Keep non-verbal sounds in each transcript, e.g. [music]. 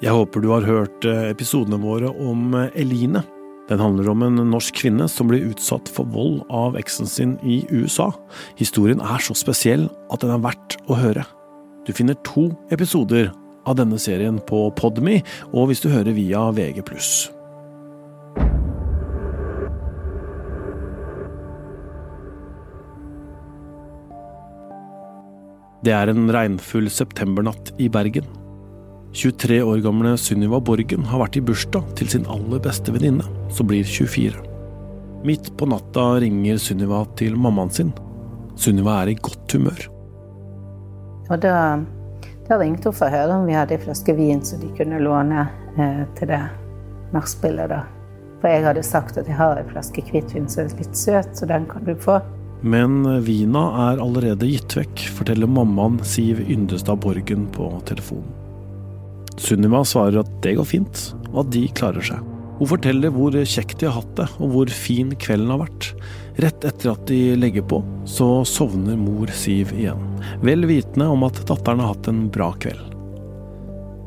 Jeg håper du har hørt eh, episodene våre om eh, Eline. Den handler om en norsk kvinne som blir utsatt for vold av eksen sin i USA. Historien er så spesiell at den er verdt å høre. Du finner to episoder av denne serien på Podme, og hvis du hører via VG+. Det er en regnfull septembernatt i Bergen. 23 år gamle Sunniva Borgen har vært i bursdag til sin aller beste venninne, som blir 24. Midt på natta ringer Sunniva til mammaen sin. Sunniva er i godt humør. Og da, da ringte hun for å høre om vi hadde en flaske vin som de kunne låne eh, til det nachspielet. For jeg hadde sagt at jeg har en flaske hvitvin som er litt søt, så den kan du få. Men vina er allerede gitt vekk, forteller mammaen Siv Yndestad Borgen på telefonen. Sunniva svarer at det går fint, og at de klarer seg. Hun forteller hvor kjekt de har hatt det, og hvor fin kvelden har vært. Rett etter at de legger på, så sovner mor Siv igjen, vel vitende om at datteren har hatt en bra kveld.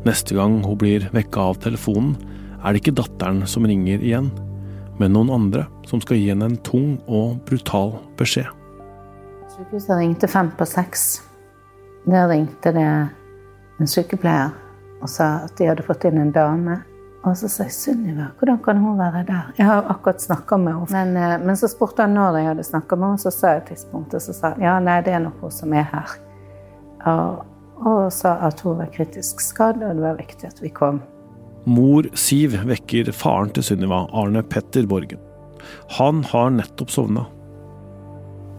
Neste gang hun blir vekka av telefonen, er det ikke datteren som ringer igjen, men noen andre som skal gi henne en tung og brutal beskjed. Sykehuset ringte fem på seks. Der ringte det en sykepleier og sa at de hadde fått inn en dame. Og så sa jeg Sunniva, hvordan kan hun være der? Jeg har akkurat snakka med henne. Men, eh, men, så spurte han når jeg hadde snakka med henne, så sa jeg tidspunktet. Så sa han ja, nei, det er nok hun som er her. Og, og sa at hun var kritisk skadd, og det var viktig at vi kom. Mor Siv vekker faren til Sunniva, Arne Petter Borgen. Han har nettopp sovna.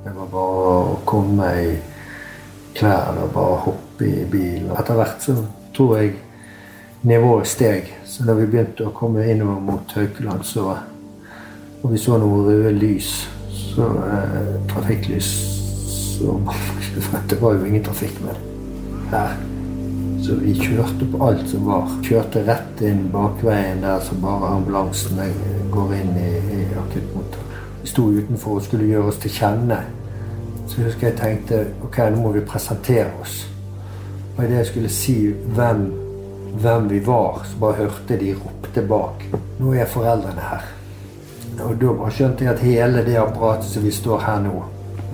Det var bare å komme i klær og bare hoppe i bilen. Etter hvert så tror jeg nivået steg. Så da vi begynte å komme innover mot Haukeland, så og vi så noen røde lys, så eh, trafikklys så [laughs] Det var jo ingen trafikk med her. Så vi kjørte på alt som var. Kjørte rett inn bakveien der så bare ambulansen går inn i, i akuttmottaket. Vi sto utenfor og skulle gjøre oss til kjenne. Så jeg husker jeg tenkte ok, nå må vi presentere oss. Og idet jeg skulle si hvem, hvem, vi var, så bare hørte de ropte bak. Nå er foreldrene her. Og da bare skjønte jeg at hele det apparatet som vi står her nå,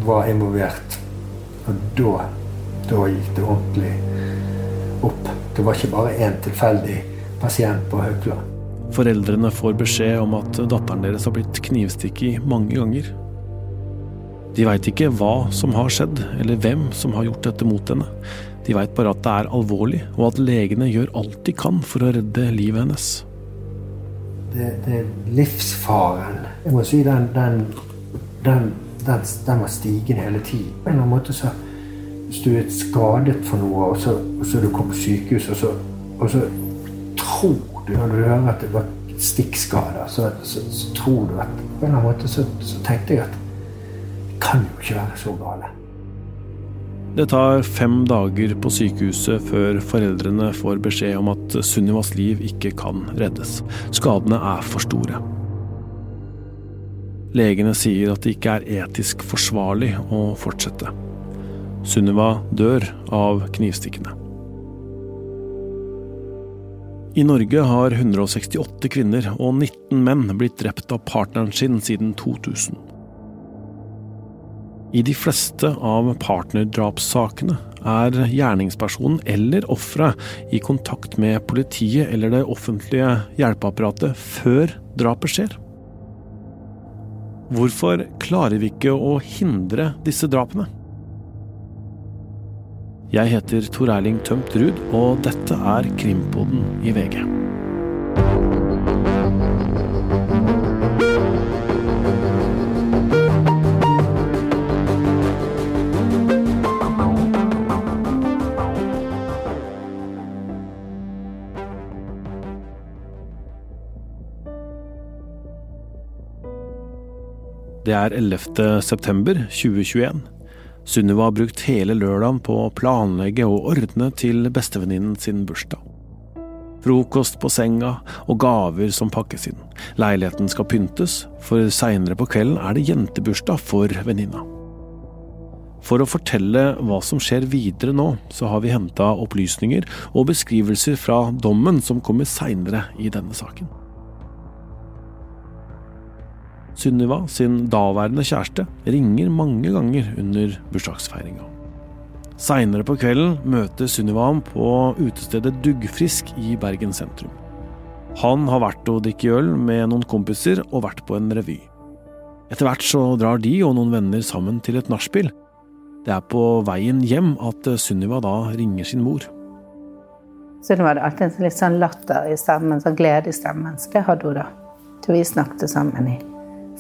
var involvert. Og da, da gikk det ordentlig opp. Det var ikke bare én tilfeldig pasient på Haukeland. Foreldrene får beskjed om at datteren deres har blitt knivstukket mange ganger. De veit ikke hva som har skjedd, eller hvem som har gjort dette mot henne. De veit bare at det er alvorlig, og at legene gjør alt de kan for å redde livet hennes. Det, det livsfaren. Jeg må si den, den, den, den var stigende hele tiden. På en måte så hvis du er skadet for noe, og så, og så du kommer på sykehus, og så, og så tror du Når du hører at det var stikkskader, så, så, så, tror du at På en eller annen måte så, så tenkte jeg at det kan jo ikke være så gale. Det tar fem dager på sykehuset før foreldrene får beskjed om at Sunnivas liv ikke kan reddes. Skadene er for store. Legene sier at det ikke er etisk forsvarlig å fortsette. Sunniva dør av knivstikkene. I Norge har 168 kvinner og 19 menn blitt drept av partneren sin siden 2000. I de fleste av partnerdrapssakene er gjerningspersonen eller offeret i kontakt med politiet eller det offentlige hjelpeapparatet før drapet skjer. Hvorfor klarer vi ikke å hindre disse drapene? Jeg heter Tor Erling Tømt Ruud, og dette er Krimpoden i VG. Det er 11. september 2021. Sunniva har brukt hele lørdagen på å planlegge og ordne til bestevenninnen sin bursdag. Frokost på senga og gaver som pakkes inn. Leiligheten skal pyntes, for seinere på kvelden er det jentebursdag for venninna. For å fortelle hva som skjer videre nå, så har vi henta opplysninger og beskrivelser fra dommen som kommer seinere i denne saken. Sunniva sin daværende kjæreste ringer mange ganger under bursdagsfeiringa. Seinere på kvelden møter Sunniva ham på utestedet Duggfrisk i Bergen sentrum. Han har vært og drikke øl med noen kompiser og vært på en revy. Etter hvert så drar de og noen venner sammen til et nachspiel. Det er på veien hjem at Sunniva da ringer sin mor. Sunniva hadde alltid en litt sånn latter i stemmen, sånn glede i stemmen. Så det hadde hun da. Til vi snakket sammen i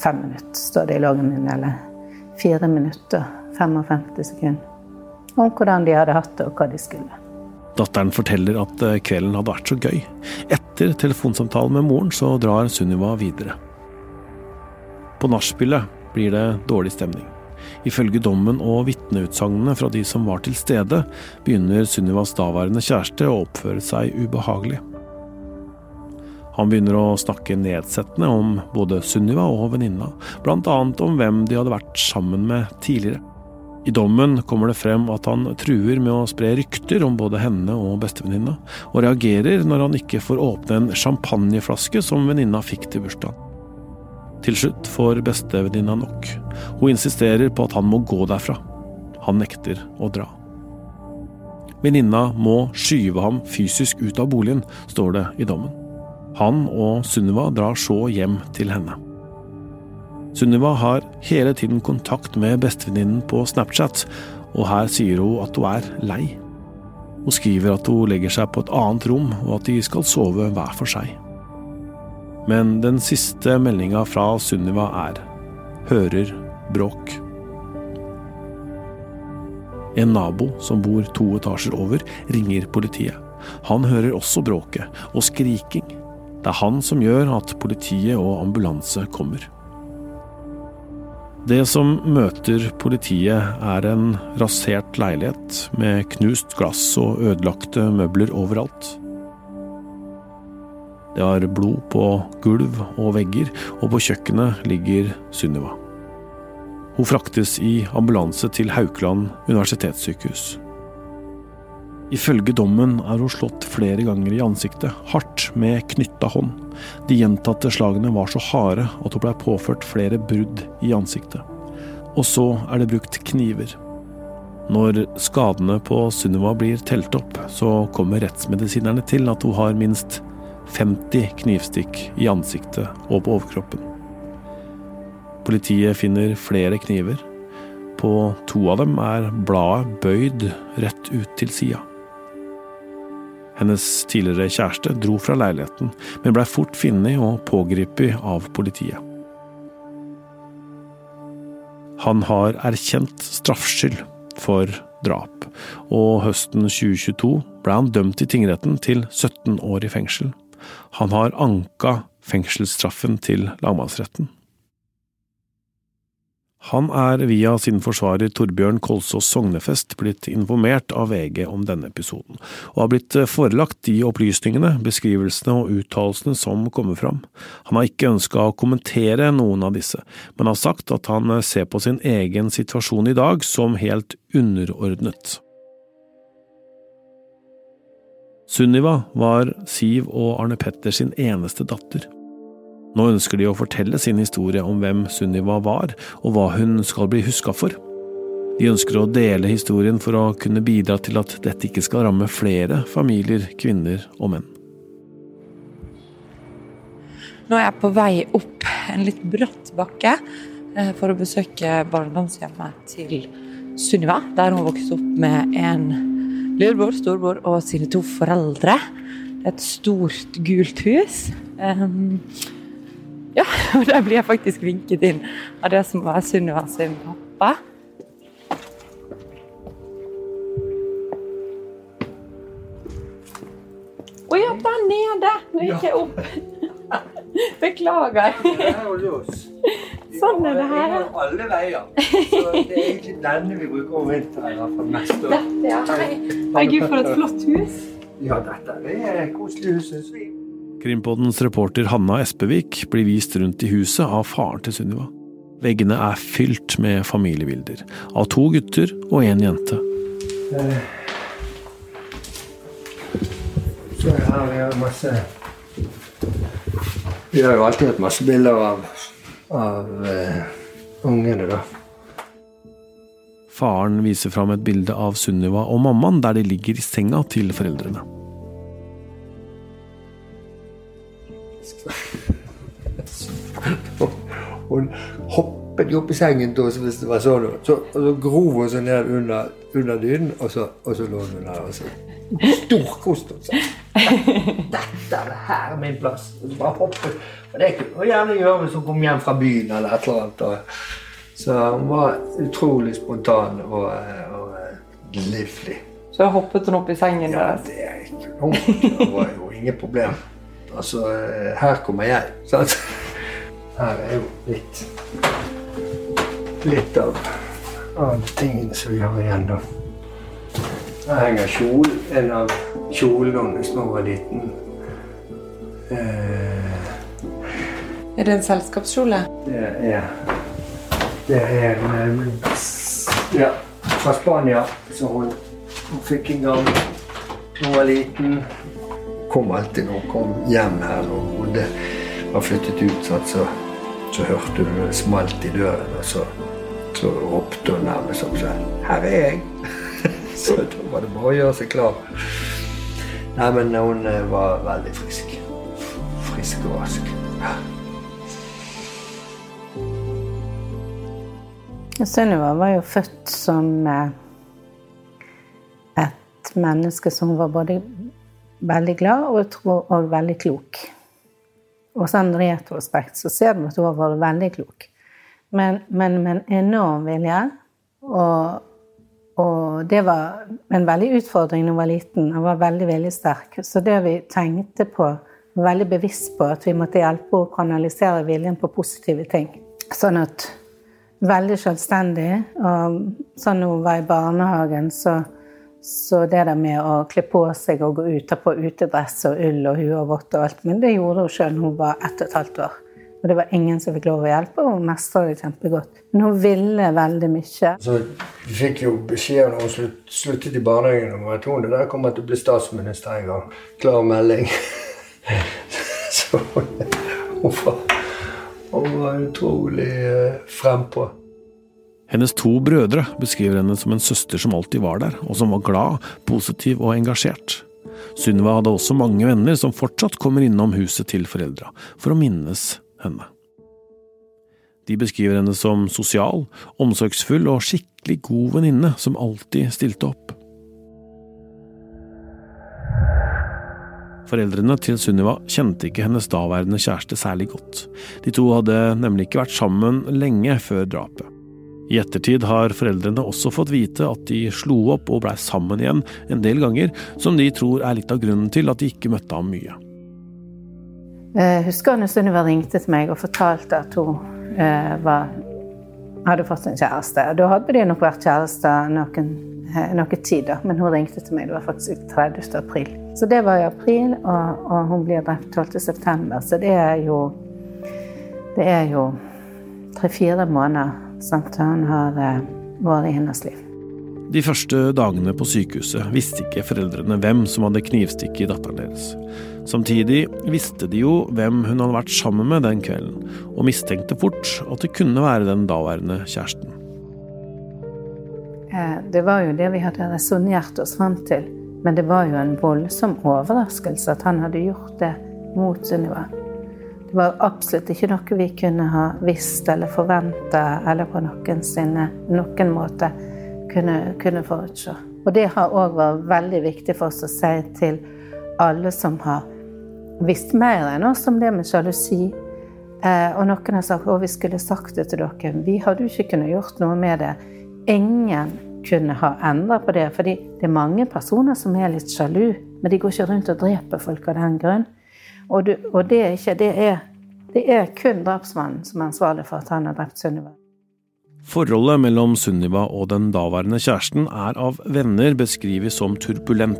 fem minutter, står det i loggen min. Eller fire minutter, 55 sekunder. Om hvordan de hadde hatt det, og hva de skulle. Datteren forteller at eh, kvelden hadde vært så gøy. Etter telefonsamtalen med moren så drar Sunniva videre. På nachspielet blir det dårlig stemning. Ifølge dommen og vitneutsagnene fra de som var til stede, begynner Sunnivas daværende kjæreste å oppføre seg ubehagelig. Han begynner å snakke nedsettende om både Sunniva og venninna, annet om hvem de hadde vært sammen med tidligere. I dommen kommer det frem at han truer med å spre rykter om både henne og bestevenninna, og reagerer når han ikke får åpne en champagneflaske som venninna fikk til bursdagen. Til slutt får bestevenninna nok. Hun insisterer på at han må gå derfra. Han nekter å dra. Venninna må skyve ham fysisk ut av boligen, står det i dommen. Han og Sunniva drar så hjem til henne. Sunniva har hele tiden kontakt med bestevenninnen på Snapchat, og her sier hun at hun er lei. Hun skriver at hun legger seg på et annet rom, og at de skal sove hver for seg. Men den siste meldinga fra Sunniva er hører bråk. En nabo som bor to etasjer over, ringer politiet. Han hører også bråket og skriking. Det er han som gjør at politiet og ambulanse kommer. Det som møter politiet, er en rasert leilighet med knust glass og ødelagte møbler overalt. Det har blod på gulv og vegger, og på kjøkkenet ligger Sunniva. Hun fraktes i ambulanse til Haukeland universitetssykehus. Ifølge dommen er hun slått flere ganger i ansiktet, hardt med knytta hånd. De gjentatte slagene var så harde at hun blei påført flere brudd i ansiktet. Og så er det brukt kniver. Når skadene på Sunniva blir telt opp, så kommer rettsmedisinerne til at hun har minst 50 knivstikk i ansiktet og på overkroppen. Politiet finner flere kniver. På to av dem er bladet bøyd rett ut til sida. Hennes tidligere kjæreste dro fra leiligheten, men blei fort funnet og pågrepet av politiet. Han har erkjent straffskyld for drap, og høsten 2022 ble han dømt i tingretten til 17 år i fengsel. Han har anka fengselsstraffen til lagmannsretten. Han er via sin forsvarer Torbjørn Kolsås Sognefest blitt informert av VG om denne episoden, og har blitt forelagt de opplysningene, beskrivelsene og uttalelsene som kommer fram. Han har ikke ønska å kommentere noen av disse, men har sagt at han ser på sin egen situasjon i dag som helt underordnet. Sunniva var Siv og Arne Petter sin eneste datter. Nå ønsker de å fortelle sin historie om hvem Sunniva var, og hva hun skal bli huska for. De ønsker å dele historien for å kunne bidra til at dette ikke skal ramme flere familier, kvinner og menn. Nå er jeg på vei opp en litt bratt bakke eh, for å besøke barndomshjemmet til Sunniva, der hun vokste opp med en lillebror, storbror og sine to foreldre. Det er Et stort, gult hus. Ja, [laughs] og der blir jeg faktisk vinket inn av det som var Sunniva sin pappa. Å ja, der nede! Nå gikk jeg opp. [laughs] Beklager. Sånn er det her. Det er alle veier. Så det er egentlig denne vi bruker om vinteren. For neste år. Dette, ja. Herregud, for et flott hus. Ja, dette er koselig hus, syns vi. Krimpoddens reporter Hanna Espevik blir vist rundt i huset av faren til Sunniva. Veggene er fylt med familiebilder av to gutter og en jente. Så her vi har masse Vi har jo alltid hatt masse bilder av, av uh, ungene, da. Faren viser fram et bilde av Sunniva og mammaen der de ligger i senga til foreldrene. Hun hoppet jo opp i sengen oss hvis det var sånn. Så, og så grov hun seg ned under, under dynen, og så, og så lå hun der. Og så storkoste hun seg. Dette er det her er min plass. Og så bare hoppet. Og det kunne hun gjerne gjøre hvis hun kom hjem fra byen eller et eller annet. Så hun var utrolig spontan og, og livlig. Så hoppet hun opp i sengen Ja, det noe. Det var jo ingen problem. Altså, her kommer jeg. Sant? Her er jo litt Litt av, av tingene som vi har igjen, da. Her henger kjolen. en av kjolene hennes da hun var liten. Eh, Er det en selskapskjole? det er Det er en eh, Ja, fra Spania. Så hun, hun fikk en gang da hun var liten. Kom alltid når hun kom hjem her når hun bodde, var flyttet ut. Sant? Så, så hørte hun det smalt i døren, og så, så ropte hun nærmest opp sånn 'Her er jeg!' [laughs] så da var det bare å gjøre seg klar. Nei, men hun eh, var veldig frisk. Frisk og rask. Ja. Sunniva var jo født som eh, et menneske som var både veldig glad og, jeg tror, og veldig klok. Og sånn retrospekt så ser du at hun har vært veldig klok. Men, med en enorm vilje. Og, og det var en veldig utfordring da hun var liten. Hun var veldig viljesterk. Så det vi tenkte på, var veldig bevisst på at vi måtte hjelpe henne å kanalisere viljen på positive ting. Sånn at veldig selvstendig. Og sånn hun var i barnehagen, så, så det der med å kle på seg og gå ut og på utedress og ull og hue og vått og alt, men det gjorde hun sjøl da hun var ett og et halvt år. Og det var ingen som fikk lov å hjelpe, og hun mestra det kjempegodt. Men hun ville veldig mye. Så vi fikk jo beskjed når hun slutt, sluttet i barnehagen om at hun der kommer til å bli statsminister en gang. Klar melding. [laughs] Så hun var, hun var utrolig eh, frempå. Hennes to brødre beskriver henne som en søster som alltid var der, og som var glad, positiv og engasjert. Sunniva hadde også mange venner som fortsatt kommer innom huset til foreldra for å minnes henne. De beskriver henne som sosial, omsorgsfull og skikkelig god venninne som alltid stilte opp. Foreldrene til Sunniva kjente ikke hennes daværende kjæreste særlig godt. De to hadde nemlig ikke vært sammen lenge før drapet. I ettertid har foreldrene også fått vite at de slo opp og blei sammen igjen en del ganger, som de tror er litt av grunnen til at de ikke møtte ham mye. Jeg husker når Sunniva ringte til meg og fortalte at hun eh, var, hadde fått en kjæreste. Da hadde de nok vært kjærester noen, noen tid, da. men hun ringte til meg det var faktisk 30. april. Så det var i april, og, og hun blir drept 12. september. Så det er jo Det er jo tre-fire måneder sant, han har eh, vært i hennes liv. De første dagene på sykehuset visste ikke foreldrene hvem som hadde knivstikket datteren deres. Samtidig visste de jo hvem hun hadde vært sammen med den kvelden, og mistenkte fort at det kunne være den daværende kjæresten. Eh, Det var jo det vi hadde resonnert oss fram til. Men det var jo en voldsom overraskelse at han hadde gjort det mot Sunniva. Det var absolutt ikke noe vi kunne ha visst eller forventa eller på noen, sinne, noen måte kunne, kunne forutse. Og det har òg vært veldig viktig for oss å si til alle som har visst mer enn oss om det med sjalusi. Eh, og noen har sagt at vi skulle sagt det til dere. Vi hadde jo ikke kunnet gjort noe med det. Ingen kunne ha endra på det. fordi det er mange personer som er litt sjalu, men de går ikke rundt og dreper folk av den grunn. Og, du, og det, er ikke, det, er, det er kun drapsmannen som er ansvarlig for at han har drept Sunniva. Forholdet mellom Sunniva og den daværende kjæresten er av venner beskrevet som turbulent.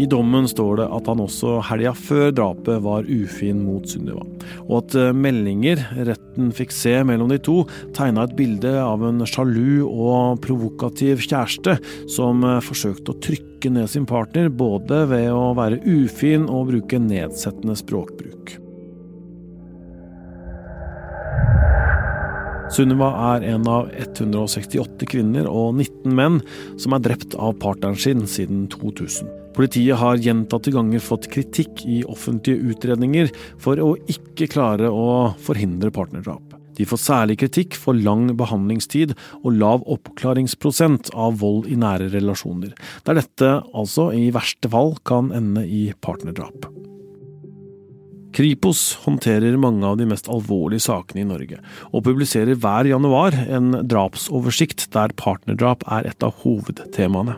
I dommen står det at han også helga før drapet var ufin mot Sunniva, og at eh, meldinger retten fikk se mellom de to, tegna et bilde av en sjalu og provokativ kjæreste som eh, forsøkte å trykke ned sin partner, både ved å være ufin og bruke nedsettende språkbruk. Sunniva er en av 168 kvinner og 19 menn som er drept av partneren sin siden 2000. Politiet har gjentatte ganger fått kritikk i offentlige utredninger for å ikke klare å forhindre partnerdrap. De får særlig kritikk for lang behandlingstid og lav oppklaringsprosent av vold i nære relasjoner, der dette altså i verste fall kan ende i partnerdrap. Kripos håndterer mange av de mest alvorlige sakene i Norge, og publiserer hver januar en drapsoversikt der partnerdrap er et av hovedtemaene.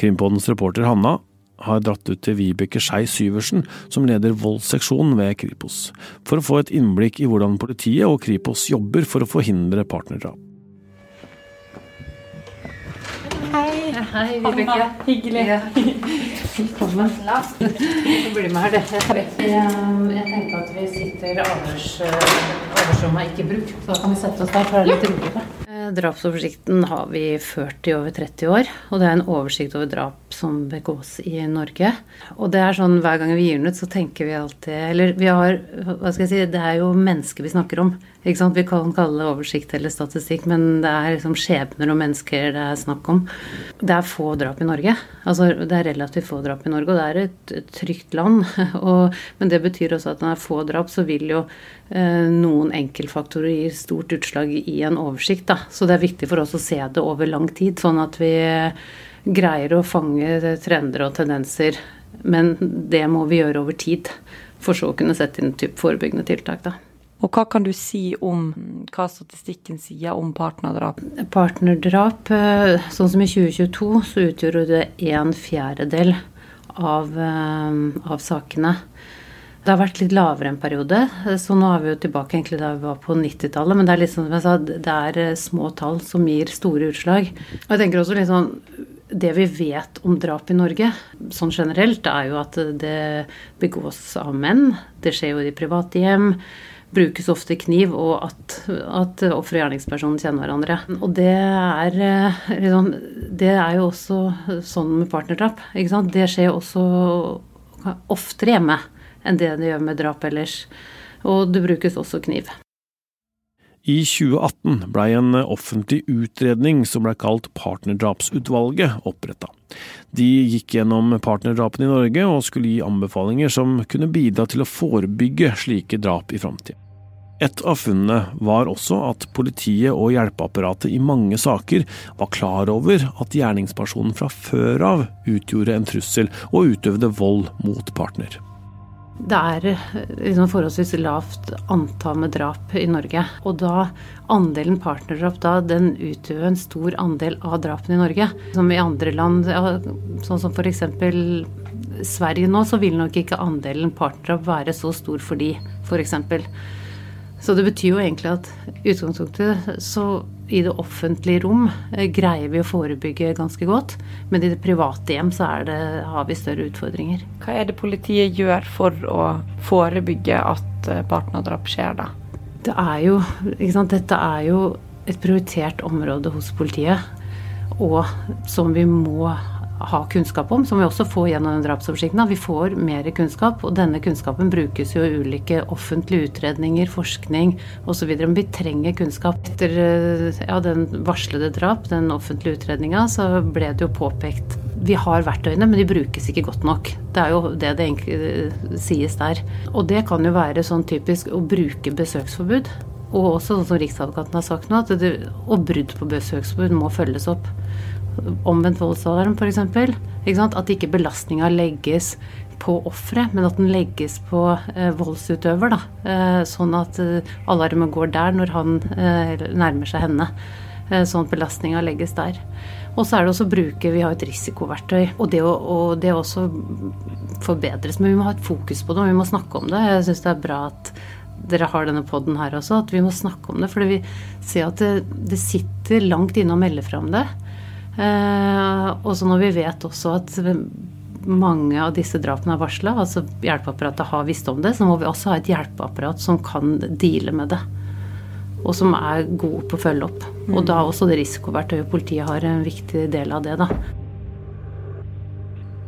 Krimpodens reporter Hanna har dratt ut til Vibeke Skei Syversen, som leder voldsseksjonen ved Kripos, for å få et innblikk i hvordan politiet og Kripos jobber for å forhindre partnerdrap. Hei. Hei, Vibeke. Hyggelig. Ja. Velkommen. Bli med her, det. Jeg tenkte at vi sitter avhørs, avhørsrommet er ikke brukt, så da kan vi sette oss der, for det er litt roligere. Eh, Drapsoversikten har vi ført i over 30 år, og det er en oversikt over drap som begås i Norge. Og det er sånn hver gang vi gir den ut, så tenker vi alltid Eller vi har Hva skal jeg si, det er jo mennesker vi snakker om. Ikke sant? Vi kan kalle det oversikt eller statistikk, men det er liksom skjebner og mennesker det er snakk om. Det er få drap i Norge. Altså det er relativt få drap i Norge, og det er et, trygt land. [laughs] Og, men det betyr også at når det er få drap, så vil jo noen enkeltfaktorer gir stort utslag i en oversikt. Da. Så det er viktig for oss å se det over lang tid, sånn at vi greier å fange trender og tendenser. Men det må vi gjøre over tid, for så å kunne sette inn typ forebyggende tiltak. da. Og hva kan du si om hva statistikken sier om partnerdrap? Partnerdrap, eh, sånn som i 2022, så utgjorde det en fjerdedel av, eh, av sakene. Det har vært litt lavere en periode, så nå er vi jo tilbake egentlig da vi var på 90-tallet. Men det er liksom, som jeg sa, det er eh, små tall som gir store utslag. Og jeg tenker også litt sånn det vi vet om drap i Norge sånn generelt, er jo at det begås av menn. Det skjer jo i private hjem brukes ofte kniv, og at, at offer og gjerningspersonen kjenner hverandre. Og det er, liksom, det er jo også sånn med partnerdrap. Det skjer også oftere hjemme enn det det gjør med drap ellers. Og det brukes også kniv. I 2018 blei en offentlig utredning som blei kalt Partnerdrapsutvalget oppretta. De gikk gjennom partnerdrapene i Norge og skulle gi anbefalinger som kunne bidra til å forebygge slike drap i framtida. Et av funnene var også at politiet og hjelpeapparatet i mange saker var klar over at gjerningspersonen fra før av utgjorde en trussel og utøvde vold mot partner. Det er liksom forholdsvis lavt antall med drap i Norge. Og da andelen partnerdrap da, den utgjør en stor andel av drapene i Norge. Som i andre land, ja, sånn som f.eks. Sverige nå, så vil nok ikke andelen partnerdrap være så stor for de, f.eks. Så det betyr jo egentlig at i utgangspunktet så i det offentlige rom eh, greier vi å forebygge ganske godt, men i det private hjem så det, har vi større utfordringer. Hva er det politiet gjør for å forebygge at eh, partnerdrap skjer, da? Det er jo, Dette er jo et prioritert område hos politiet, og som vi må ha kunnskap om, som vi også får gjennom drapsoversikten. Vi får mer kunnskap, og denne kunnskapen brukes jo i ulike offentlige utredninger, forskning osv. Men vi trenger kunnskap. Etter eh, ja, den varslede drap, den offentlige utredninga, så ble det jo påpekt vi har verktøyene, men de brukes ikke godt nok. Det er jo det det egentlig eh, sies der. Og det kan jo være sånn typisk å bruke besøksforbud. Og også sånn som Riksadvokaten har sagt nå, at det, og brudd på besøksforbud må følges opp omvendt voldsalarm f.eks. At ikke belastninga legges på offeret, men at den legges på eh, voldsutøver. Eh, sånn at eh, alarmen går der når han eh, nærmer seg henne. Eh, sånn at belastninga legges der. Og så er det også å bruke Vi har et risikoverktøy. Og det, å, og det også forbedres. Men vi må ha et fokus på det, og vi må snakke om det. Jeg syns det er bra at dere har denne poden her også, at vi må snakke om det. For vi ser at det, det sitter langt inne å melde fra om det. Eh, og så når vi vet også at mange av disse drapene er varsla, altså hjelpeapparatet har visst om det, så må vi også ha et hjelpeapparat som kan deale med det. Og som er gode på å følge opp. Og da også det risikoverktøyet. Politiet har en viktig del av det, da.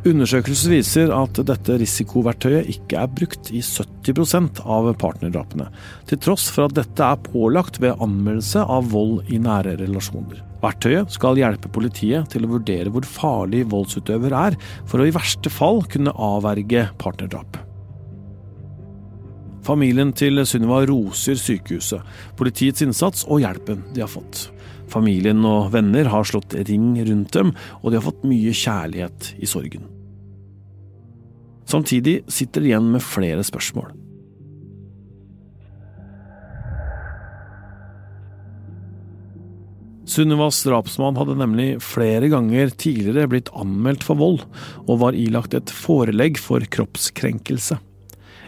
Undersøkelser viser at dette risikoverktøyet ikke er brukt i 70% av partnerdrapene, til tross for at dette er pålagt ved anmeldelse av vold i nære relasjoner. Verktøyet skal hjelpe politiet til å vurdere hvor farlig voldsutøver er, for å i verste fall kunne avverge partnerdrap. Familien til Sunniva roser sykehuset, politiets innsats og hjelpen de har fått. Familien og venner har slått ring rundt dem, og de har fått mye kjærlighet i sorgen. Samtidig sitter de igjen med flere spørsmål. Sunnivas drapsmann hadde nemlig flere ganger tidligere blitt anmeldt for vold, og var ilagt et forelegg for kroppskrenkelse.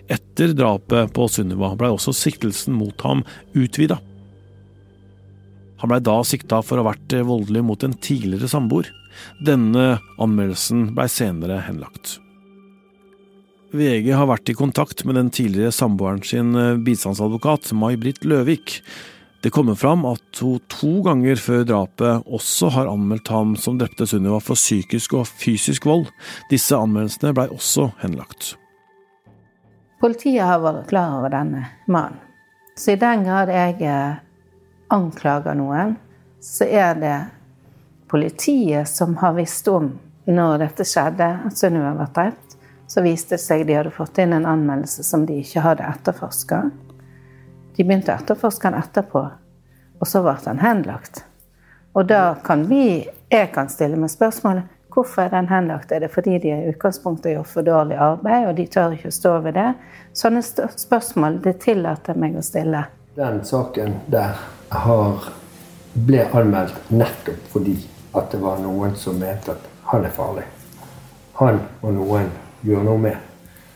Etter drapet på Sunniva blei også siktelsen mot ham utvida. Han blei da sikta for å ha vært voldelig mot en tidligere samboer. Denne anmeldelsen blei senere henlagt. VG har vært i kontakt med den tidligere samboeren sin bistandsadvokat May-Britt Løvik. Det kommer fram at hun to ganger før drapet også har anmeldt ham som drepte Sunniva for psykisk og fysisk vold. Disse anmeldelsene blei også henlagt. Politiet har vært klar over denne mannen. Så i den grad jeg anklager noen, så er det politiet som har visst om når dette skjedde, at Sunniva var drept. Så viste det seg de hadde fått inn en anmeldelse som de ikke hadde etterforska. De begynte å etterforske han etterpå, og så ble han henlagt. Og da kan vi, jeg kan stille meg spørsmålet hvorfor er den henlagt? Er det fordi de i utgangspunktet gjør for dårlig arbeid, og de tør ikke å stå ved det? Sånne spørsmål det tillater meg å stille. Den saken der har, ble anmeldt nettopp fordi at det var noen som mente at han er farlig. Han og noen gjør noe med.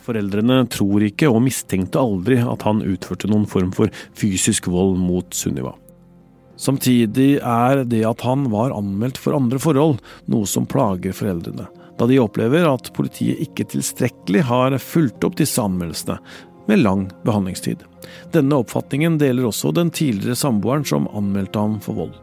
Foreldrene tror ikke og mistenkte aldri at han utførte noen form for fysisk vold mot Sunniva. Samtidig er det at han var anmeldt for andre forhold, noe som plager foreldrene, da de opplever at politiet ikke tilstrekkelig har fulgt opp disse anmeldelsene, med lang behandlingstid. Denne oppfatningen deler også den tidligere samboeren som anmeldte ham for vold.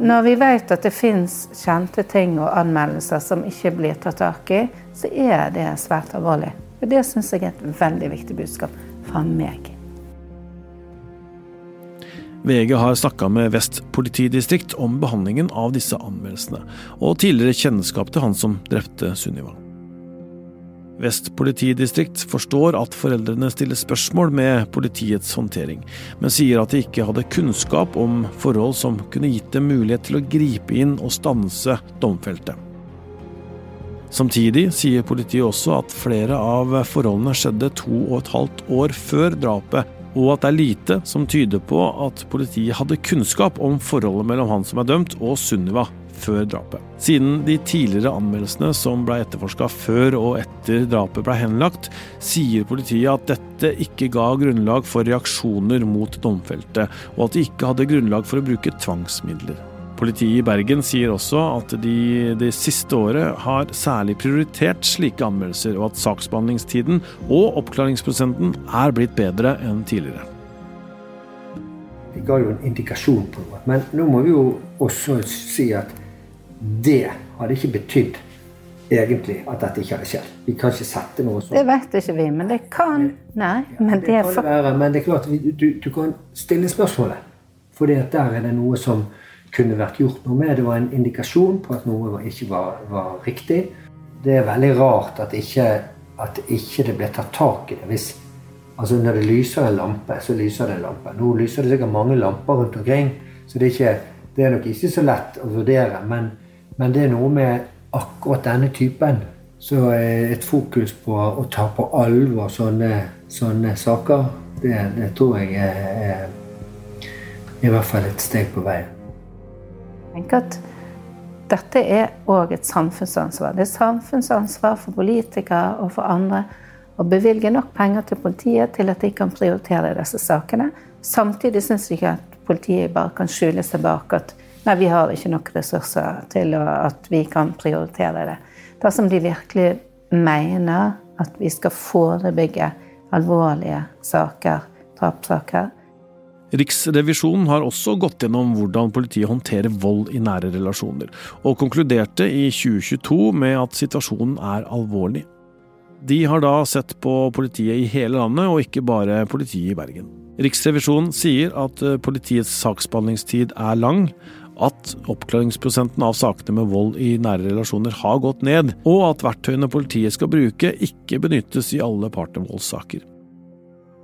Når vi vet at det fins kjente ting og anmeldelser som ikke blir tatt tak i, så er det svært alvorlig. Og Det syns jeg er et veldig viktig budskap fra meg. VG har snakka med Vest politidistrikt om behandlingen av disse anmeldelsene, og tidligere kjennskap til han som drepte Sunniva. Vest politidistrikt forstår at foreldrene stiller spørsmål med politiets håndtering, men sier at de ikke hadde kunnskap om forhold som kunne gitt dem mulighet til å gripe inn og stanse domfelte. Samtidig sier politiet også at flere av forholdene skjedde to og et halvt år før drapet, og at det er lite som tyder på at politiet hadde kunnskap om forholdet mellom han som er dømt og Sunniva før drapet. Siden de tidligere anmeldelsene som ble etterforska før og etter drapet ble henlagt, sier politiet at dette ikke ga grunnlag for reaksjoner mot domfelte, og at de ikke hadde grunnlag for å bruke tvangsmidler. Politiet i Bergen sier også at de det siste året har særlig prioritert slike anmeldelser, og at saksbehandlingstiden og oppklaringsprosenten er blitt bedre enn tidligere. Det ga jo en indikasjon på noe. Men nå må vi jo også si at det hadde ikke betydd egentlig at dette ikke hadde skjedd. Vi kan ikke sette noe sånt. Det vet ikke vi, men det kan Nei, men det, det for... være, Men det er klart, du, du kan stille spørsmålet. For der er det noe som kunne vært gjort noe med. Det var en indikasjon på at noe ikke var, var riktig. Det er veldig rart at ikke, at ikke det ble tatt tak i det. Hvis, altså Når det lyser en lampe, så lyser det en lampe. Nå lyser det sikkert mange lamper rundt omkring, så det er, ikke, det er nok ikke så lett å vurdere. Men, men det er noe med akkurat denne typen. Så et fokus på å ta på alvor sånne, sånne saker, det, det, tror jeg er, er i hvert fall et steg på veien tenker at dette er òg et samfunnsansvar. Det er samfunnsansvar for politikere og for andre å bevilge nok penger til politiet til at de kan prioritere disse sakene. Samtidig syns de ikke at politiet bare kan skjule seg bak at Nei, vi har ikke nok ressurser til at vi kan prioritere det. Dersom de virkelig mener at vi skal forebygge alvorlige saker, drapssaker, Riksrevisjonen har også gått gjennom hvordan politiet håndterer vold i nære relasjoner, og konkluderte i 2022 med at situasjonen er alvorlig. De har da sett på politiet i hele landet, og ikke bare politiet i Bergen. Riksrevisjonen sier at eh, politiets saksbehandlingstid er lang, at oppklaringsprosenten av sakene med vold i nære relasjoner har gått ned, og at verktøyene politiet skal bruke, ikke benyttes i alle partnervoldssaker.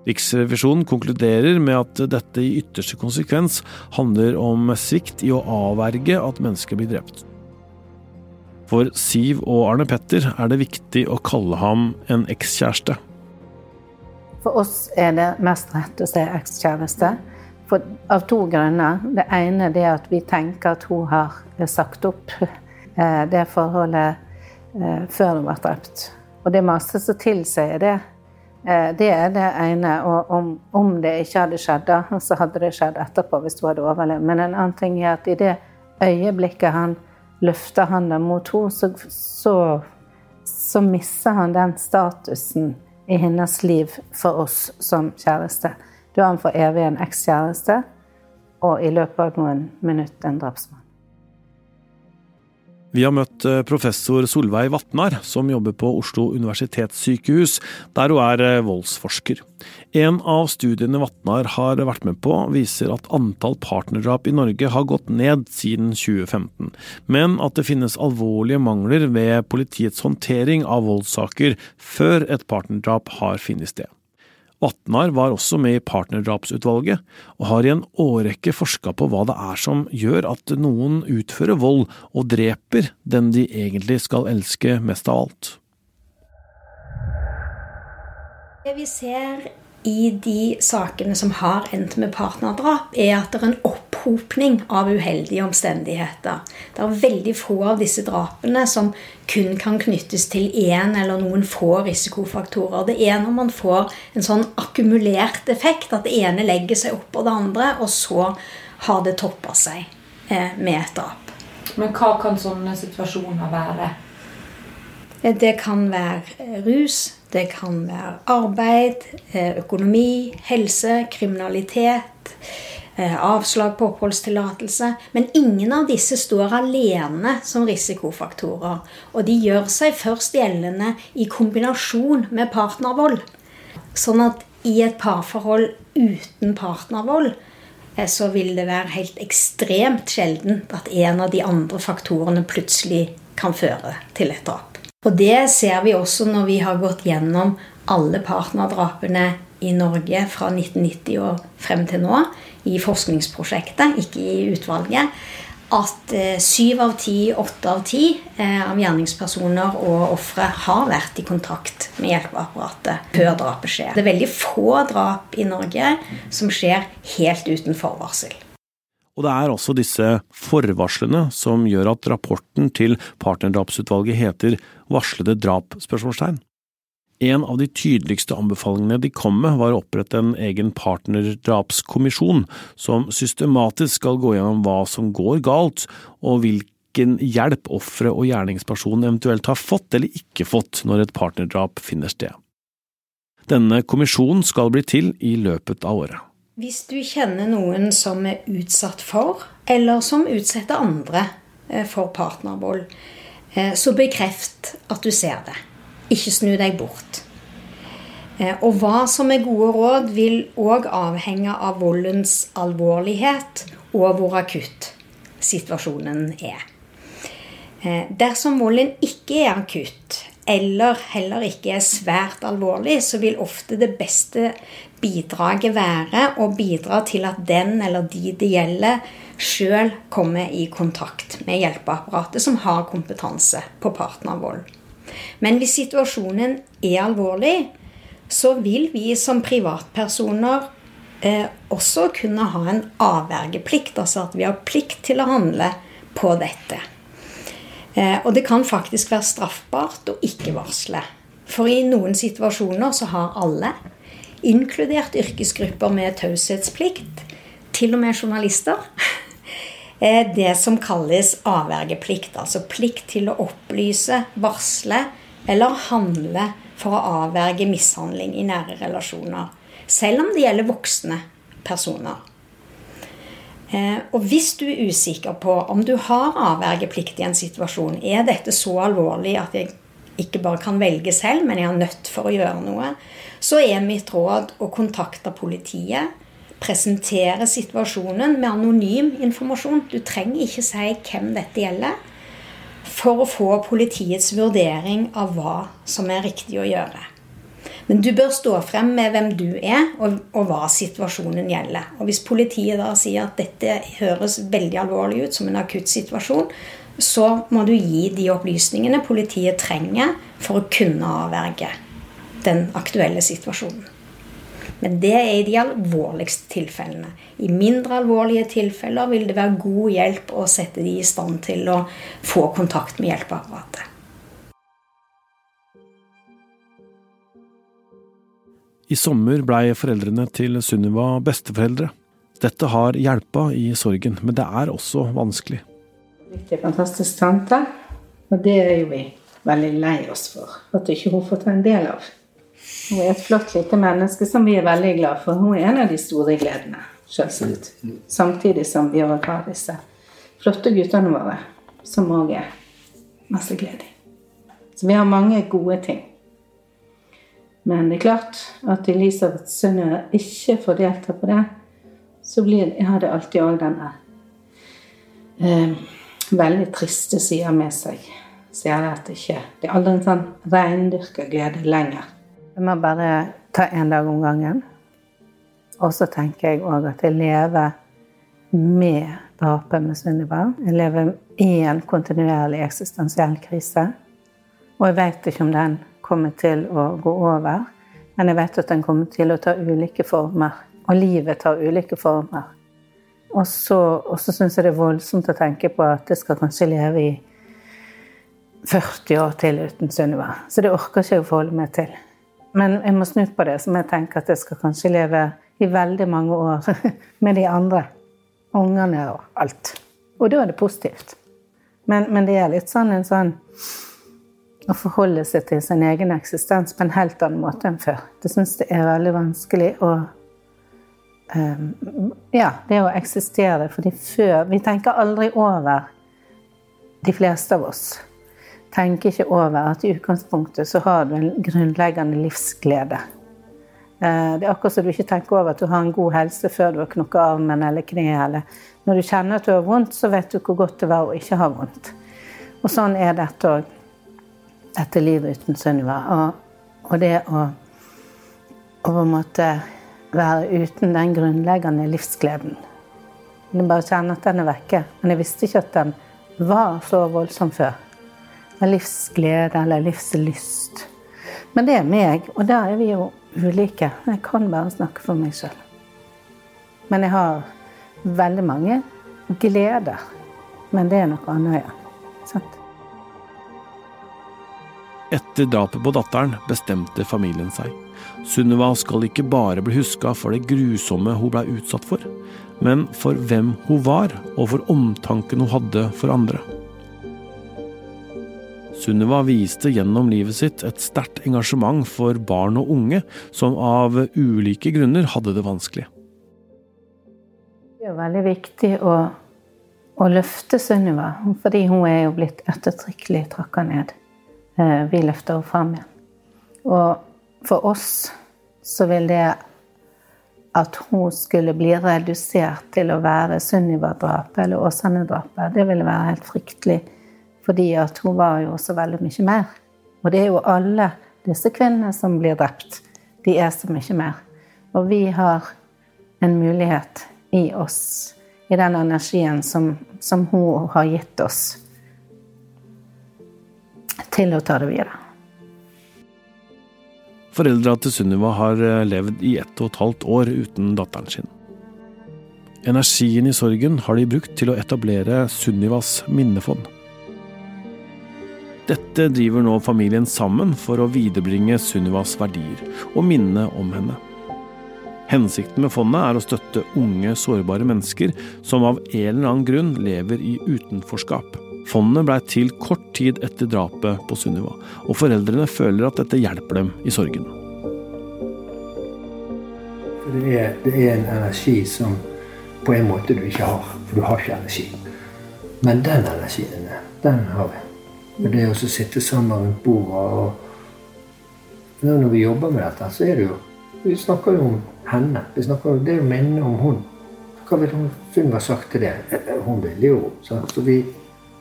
Riksrevisjonen konkluderer med at dette i ytterste konsekvens handler om svikt i å avverge at mennesker blir drept. For Siv og Arne Petter er det viktig å kalle ham en ekskjæreste. For oss er det mest rett å si ekskjæreste. Av to grunner. Det ene er at vi tenker at hun har sagt opp eh, det forholdet eh, før hun ble drept. Og det er masse som tilsier det. Eh, det er det ene. Og om, om, det ikke hadde skjedd da, så hadde det skjedd etterpå hvis hun hadde overlevd. Men en annen ting er at i det øyeblikket han løfter hånda mot henne, så, så, så mister han den statusen i hennes liv for oss som kjæreste. Du er han for evig en ekskjæreste, og i løpet av noen minutter en drapsmann. Vi har møtt eh, professor Solveig Vatnar, som jobber på Oslo universitetssykehus, der hun er eh, voldsforsker. En av studiene Vatnar har vært med på, viser at antall partnerdrap i Norge har gått ned siden 2015, men at det finnes alvorlige mangler ved politiets håndtering av voldssaker før et partnerdrap har funnet sted. Vatnar var også med i partnerdrapsutvalget, og har i en årrekke forska på hva det er som gjør at noen utfører vold og dreper den de egentlig skal elske mest av alt. Det vi ser i de sakene som har endt med partnerdrap, er at det er en opphopning av uheldige omstendigheter. Det er veldig få av disse drapene som kun kan knyttes til én eller noen få risikofaktorer. Det er når man får en sånn akkumulert effekt, at det ene legger seg oppå det andre, og så har det toppa seg eh, med et drap. Men hva kan sånne situasjoner være? Eh, det kan være rus, det kan være arbeid, eh, økonomi, helse, kriminalitet, eh, avslag på oppholdstillatelse. Men ingen av disse står alene som risikofaktorer. Og de gjør seg først gjeldende i kombinasjon med partnervold. Sånn at i et parforhold uten partnervold eh, så vil det være helt ekstremt sjelden at en av de andre faktorene plutselig kan føre til et drap. Og det ser vi også når vi har gått gjennom alle partnerdrapene i Norge fra 1990 og frem til nå i forskningsprosjektet, ikke i utvalget, at eh, syv av ti, åtte av ti eh, av gjerningspersoner og ofre har vært i kontakt med hjelpeapparatet før drapet skjer. Det er veldig få drap i Norge som skjer helt uten forvarsel. Og det er også disse forvarslene som gjør at rapporten til partnerdrapsutvalget heter Varslede drap? spørsmålstegn. En av de tydeligste anbefalingene de kom med, var å opprette en egen partnerdrapskommisjon, som systematisk skal gå gjennom hva som går galt, og hvilken hjelp offeret og gjerningspersonen eventuelt har fått eller ikke fått når et partnerdrap finner sted. Denne kommisjonen skal bli til i løpet av året. Hvis du kjenner noen som er utsatt for, eller som utsetter andre eh, for partnervold, eh, så bekreft at du ser det. Ikke snu deg bort. Eh, og hva som er gode råd, vil òg avhenge av voldens alvorlighet og hvor akutt situasjonen er. Dersom volden ikke er akutt, eller heller ikke er svært alvorlig, så vil ofte det beste bidraget være å bidra til at den eller de det gjelder, sjøl kommer i kontakt med hjelpeapparatet som har kompetanse på partnervold. Men hvis situasjonen er alvorlig, så vil vi som privatpersoner eh, også kunne ha en avvergeplikt. Altså at vi har plikt til å handle på dette. Eh, og det kan faktisk være straffbart å ikke varsle. For i noen situasjoner så har alle inkludert yrkesgrupper med taushetsplikt, til og med journalister, [laughs] er det som kalles avvergeplikt. Altså plikt til å opplyse, varsle eller handle for å avverge mishandling i nære relasjoner. Selv om det gjelder voksne personer. Eh, og hvis du er usikker på om du har avvergeplikt i en situasjon, er dette så alvorlig at jeg ikke bare kan velge selv, men jeg er nødt for å gjøre noe, så er mitt råd å kontakte politiet. Presentere situasjonen med anonym informasjon. Du trenger ikke si hvem dette gjelder. For å få politiets vurdering av hva som er riktig å gjøre. Men du bør stå frem med hvem du er, og, og, hva situasjonen gjelder. Og Hvis politiet da sier at dette høres veldig alvorlig ut som en akutt situasjon, så må du gi de opplysningene politiet trenger for å kunne avverge den aktuelle situasjonen. Men det er i de alvorligste tilfellene. I mindre alvorlige tilfeller vil det være god hjelp å sette de i stand til å få kontakt med hjelpeapparatet. I sommer blei foreldrene til Sunniva besteforeldre. Dette har hjelpa i sorgen, men det er også vanskelig blitt en fantastisk tante. Og det er jo vi veldig lei oss for. At ikke hun får ta en del av. Hun er et flott lite menneske som vi er veldig glad for. Hun er en av de store gledene, selvsagt. Samtidig som vi òg har disse flotte guttene våre, som òg er masse glede i. Så vi har mange gode ting. Men det er klart at Elisabeth Sunniva ikke får delta på det, så blir, har det alltid òg denne eh, veldig triste sider med seg. Sier at det ikke Det er aldri en sånn reindyrka glede lenger. Jeg må bare ta en dag om gangen. Og så tenker jeg òg at jeg lever med drapet med Sunniva. Jeg lever i en kontinuerlig eksistensiell krise. Og jeg vet ikke om den kommer til å gå over, men jeg vet at den kommer til å ta ulike former. Og livet tar ulike former. Og så, og så syns jeg det er voldsomt å tenke på at jeg skal kanskje leve i 40 år til uten Sunniva. Så det orker ikke jeg å forholde meg til. Men jeg må snu på det, så jeg tenker at jeg skal kanskje leve i veldig mange år [laughs] med de andre. Ungene og alt. Og da er det positivt. Men, men det er litt sånn en sånn å forholde seg til sin egen eksistens på en helt annen måte enn før. Det syns jeg er veldig vanskelig. Ehm, ja, det å eksistere. Fordi før Vi tenker aldri over, de fleste av oss tenker ikke over at i utgangspunktet så har du en grunnleggende livsglede. Eh, det er akkurat som du ikke tenker over at du har en god helse før du har knukket armen eller kneet. Eller når du kjenner at du har vondt, så vet du hvor godt det var å ikke ha vondt. Og sånn er dette òg. Dette livet uten Sunniva. Og, og det å på en måte være uten den grunnleggende livsgleden. Jeg bare kjenner at den er vekke. Men jeg visste ikke at den var så voldsom før. Med livsglede eller livslyst. Men det er meg, og der er vi jo ulike. Jeg kan bare snakke for meg sjøl. Men jeg har veldig mange gleder. Men det er noe annet igjen. Sant? Etter drapet på datteren bestemte familien seg. Sunniva skal ikke bare bli huska for det grusomme hun ble utsatt for, men for hvem hun var, og for omtanken hun hadde for andre. Sunniva viste gjennom livet sitt et sterkt engasjement for barn og unge som av ulike grunner hadde det vanskelig. Det er veldig viktig å, å løfte Sunniva, fordi hun er jo blitt ettertrykkelig trakka ned. Eh, vi løfter henne fram igjen. Og for oss så vil det at hun skulle bli redusert til å være Sunniva-drapet eller Åsane-drapet, det ville være helt fryktelig. Fordi at hun var jo også veldig mye mer. Og det er jo alle disse kvinnene som blir drept. De er så mye mer. Og vi har en mulighet i oss, i den energien som, som hun har gitt oss, til å ta det videre. Foreldra til Sunniva har eh, levd i ett og et halvt år uten datteren sin. Energien i sorgen har de brukt til å etablere Sunnivas minnefond. Dette driver nå familien sammen for å viderebringe Sunnivas verdier og minne om henne. Hensikten med fondet er å støtte unge, sårbare mennesker som av en eller annen grunn lever i utenforskap. Fondet blei til kort tid etter drapet på Sunniva, og foreldrene føler at dette hjelper dem i sorgen. Det er, det er en energi som på en måte du ikke har, for du har ikke energi. Men den energien, den har vi. Og det å sitte sammen rundt bordet og Når vi jobber med dette, så er det jo Vi snakker jo om henne. Vi snakker, det er jo minnet om hun. Hva ville Sunniva sagt til det? Hun ville jo. Så, så vi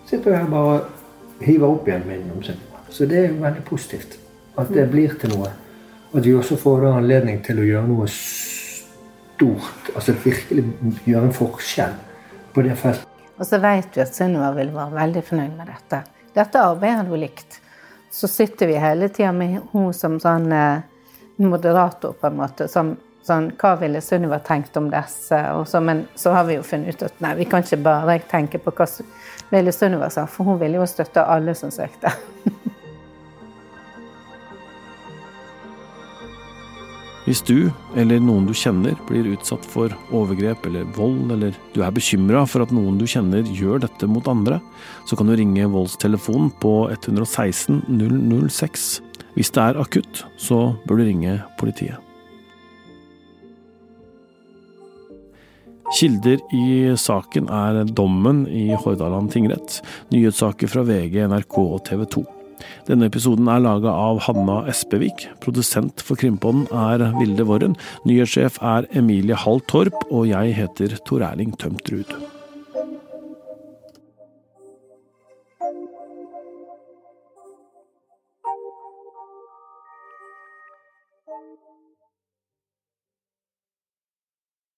sitter her bare og hiver opp igjen minnene om Sunniva. Så det er jo veldig positivt. At det blir til noe. At vi også får da anledning til å gjøre noe stort. Altså virkelig gjøre en forskjell på det feltet. Og så vet vi at Sunniva vil være veldig fornøyd med dette. Dette arbeidet hadde hun likt. Så sitter vi hele tida med hun som sånn eh, moderator, på en måte. Som sånn Hva ville Sunniva tenkt om disse? Så, men så har vi jo funnet ut at nei, vi kan ikke bare tenke på hva ville Sunniva sa, for hun ville jo støtte alle som søkte. [laughs] Hvis du eller noen du kjenner blir utsatt for overgrep eller vold, eller du er bekymra for at noen du kjenner gjør dette mot andre, så kan du ringe voldstelefonen på 116 006. Hvis det er akutt, så bør du ringe politiet. Kilder i saken er dommen i Hordaland tingrett, nyhetssaker fra VG, NRK og TV 2. Denne episoden er laga av Hanna Espevik. Produsent for Krimpodden er Vilde Worren. Nyhetssjef er Emilie Hall Torp, og jeg heter Tor Erling Tømtrud.